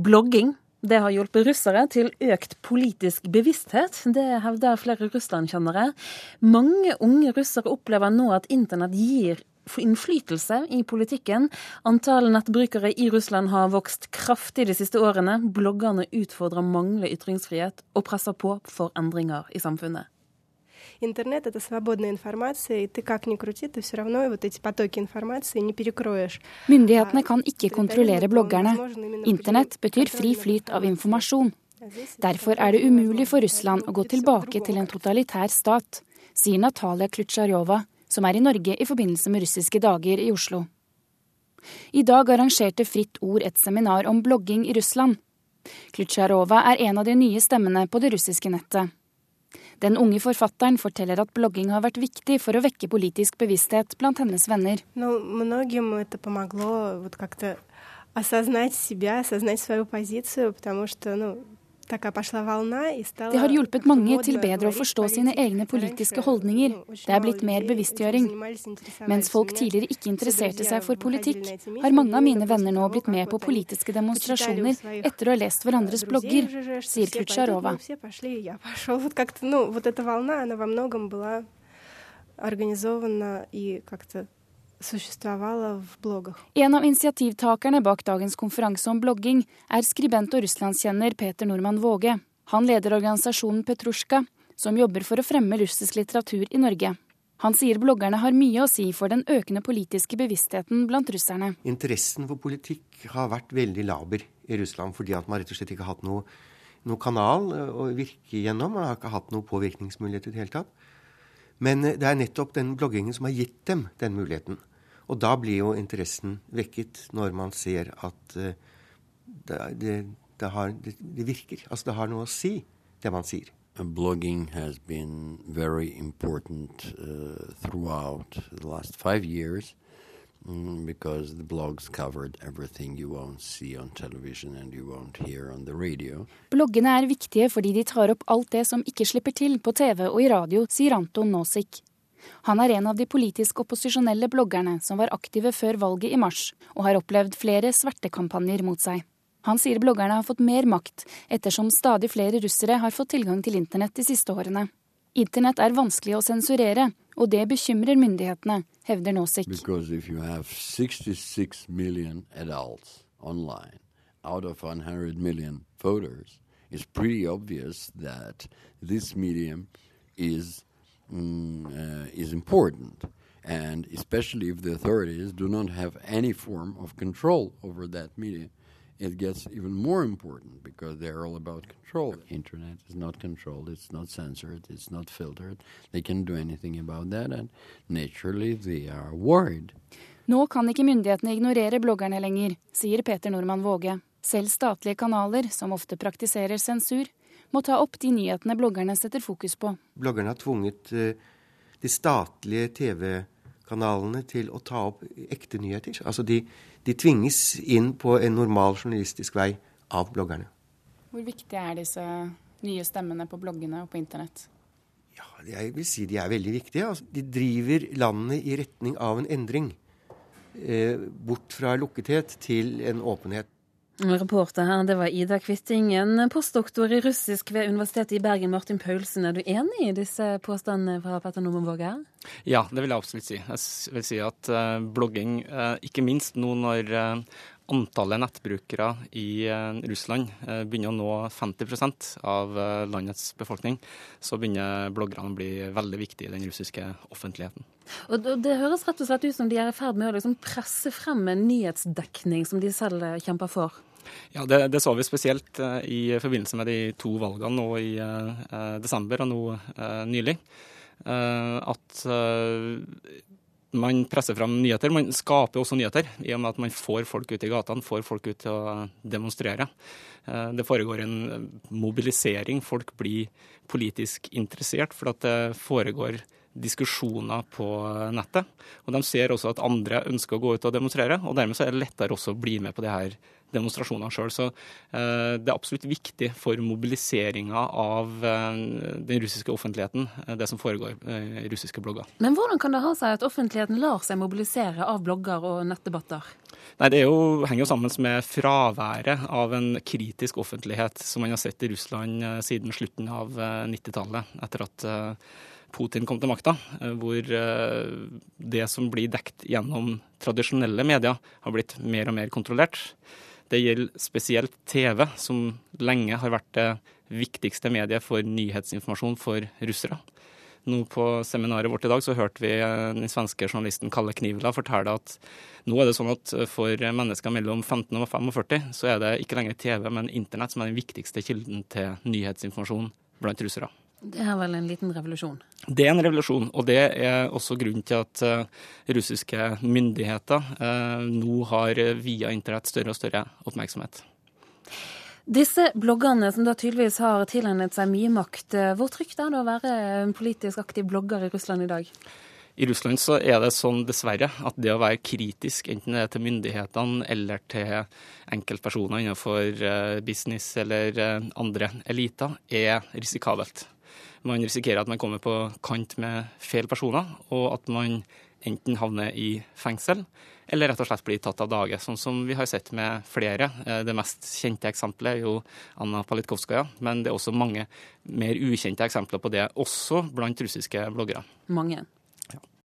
Blogging det har hjulpet russere til økt politisk bevissthet. Det hevder flere Russland-kjennere. Mange unge russere opplever nå at internett gir innflytelse i politikken. Antall nettbrukere i Russland har vokst kraftig de siste årene. Bloggerne utfordrer manglende ytringsfrihet og presser på for endringer i samfunnet Интернет — это свободная информация, и ты как ни крути, ты все равно вот эти потоки информации не перекроешь. Myndighetene kan ikke kontrollere bloggerne. Internett betyr fri flyt av informasjon. Derfor er det umulig for Russland å gå tilbake til en totalitær stat, sier Natalia Klutsjarova, som er i Norge i forbindelse med russiske dager i Oslo. I dag arrangerte Fritt Ord et seminar om blogging i Russland. Klutsjarova er en av de nye stemmene på det russiske nettet. Den unge forfatteren forteller at blogging har vært viktig for å vekke politisk bevissthet blant hennes venner. осознать себя, осознать свою позицию, потому что, ну, det har hjulpet mange til bedre å forstå sine egne politiske holdninger. Det er blitt mer bevisstgjøring. Mens folk tidligere ikke interesserte seg for politikk, har mange av mine venner nå blitt med på politiske demonstrasjoner etter å ha lest hverandres blogger, sier Klutsjarova. организована и как-то en av initiativtakerne bak dagens konferanse om blogging er skribent og russlandskjenner Peter Normann Våge. Han leder organisasjonen Petrusjka, som jobber for å fremme russisk litteratur i Norge. Han sier bloggerne har mye å si for den økende politiske bevisstheten blant russerne. Interessen for politikk har vært veldig laber i Russland fordi at man rett og slett ikke har hatt noe, noe kanal å virke gjennom. Man har ikke hatt noe påvirkningsmulighet i det hele tatt. Men det er nettopp den bloggingen som har gitt dem den muligheten. Og da blir jo interessen vekket når man ser at uh, det, det, det, har, det, virker. Altså det har noe å si, det man sier. Blogging has been very important uh, throughout the last five years. Mm, because the blogs covered everything you won't see on television and you won't hear on the radio. Bloggene er viktige fordi de tar opp alt det som ikke slipper til på TV og i radio, sier Anton Nosik. Han er en av de politisk opposisjonelle bloggerne som var aktive før valget i mars, og har opplevd flere svertekampanjer mot seg. Han sier bloggerne har fått mer makt, ettersom stadig flere russere har fått tilgang til internett de siste årene. Internett er vanskelig å sensurere, og det bekymrer myndighetene, hevder Nosik. Online, out of 100 million voters, it's pretty obvious that this medium is Mm, uh, is important. And especially if the authorities do not have any form of control over that media, it gets even more important because they're all about control. Internet is not controlled, it's not censored, it's not filtered. They can do anything about that, and naturally they are worried. Nå kan ikke myndighetene ignorere bloggerne lenger, sier Peter Normann Våge. Selv statlige kanaler, som ofte praktiserer sensur, må ta opp de nyhetene bloggerne setter fokus på. Bloggerne har tvunget eh, de statlige TV-kanalene til å ta opp ekte nyheter. Altså de, de, tvinges inn på en normal journalistisk vei av bloggerne. Hvor viktig er disse nye stemmene på bloggene og på internett? Ja, jeg vil si De er veldig viktige. Altså, de driver landet i retning av en endring. Eh, bort fra lukkethet til en åpenhet. Reporter her, det var Ida Kvittingen, postdoktor i russisk ved Universitetet i Bergen. Martin Paulsen, er du enig i disse påstandene fra Petter Normann Våge? Ja, det vil jeg absolutt si. Jeg vil si at uh, blogging, uh, ikke minst nå når uh, antallet nettbrukere i Russland begynner å nå 50% av landets befolkning, så begynner bloggerne å bli veldig viktige i den russiske offentligheten. Og Det høres rett og slett ut som de er i ferd med å liksom presse frem en nyhetsdekning som de selv kjemper for? Ja, det, det, så vi spesielt uh, i forbindelse med de to valgene nå i uh, desember og nå uh, nylig. at man presser fram nyheter. Man skaper også nyheter, i og med at man får folk ut i gatene, får folk ut til å demonstrere. Det foregår en mobilisering. Folk blir politisk interessert, for det foregår diskusjoner på nettet. Og De ser også at andre ønsker å gå ut og demonstrere, og dermed så er det lettere også å bli med på de her demonstrasjonene sjøl. Så eh, det er absolutt viktig for mobiliseringa av eh, den russiske offentligheten, eh, det som foregår i russiske blogger. Men hvordan kan det ha seg at offentligheten lar seg mobilisere av blogger og nettdebatter? Nei, Det jo, henger jo sammen med fraværet av en kritisk offentlighet som man har sett i Russland siden slutten av 90-tallet, etter at Putin kom til makta, hvor det som blir dekt gjennom tradisjonelle medier, har blitt mer og mer kontrollert. Det gjelder spesielt TV, som lenge har vært det viktigste mediet for nyhetsinformasjon for russere. Nå På seminaret vårt i dag så hørte vi den svenske journalisten Kalle Knivla fortelle at nå er det sånn at for mennesker mellom 15 og 45 så er det ikke lenger TV, men internett som er den viktigste kilden til nyhetsinformasjon blant russere. Det er vel en liten revolusjon? Det er en revolusjon, og det er også grunnen til at uh, russiske myndigheter uh, nå har via internett større og større oppmerksomhet. Disse bloggerne som da tydeligvis har tilegnet seg mye makt, eh, hvor trygt er det å være en politisk aktiv blogger i Russland i dag? I Russland så er det sånn, dessverre, at det å være kritisk, enten det er til myndighetene eller til enkeltpersoner innenfor business eller andre eliter, er risikabelt man risikerer at man kommer på kant med feil personer, og at man enten havner i fengsel eller rett og slett blir tatt av dage, sånn som vi har sett med flere. Eh, det mest kjente eksempelet er jo Anna Palitkovskaja, men det er også mange mer ukjente eksempler på det, også blant russiske bloggere. Mange.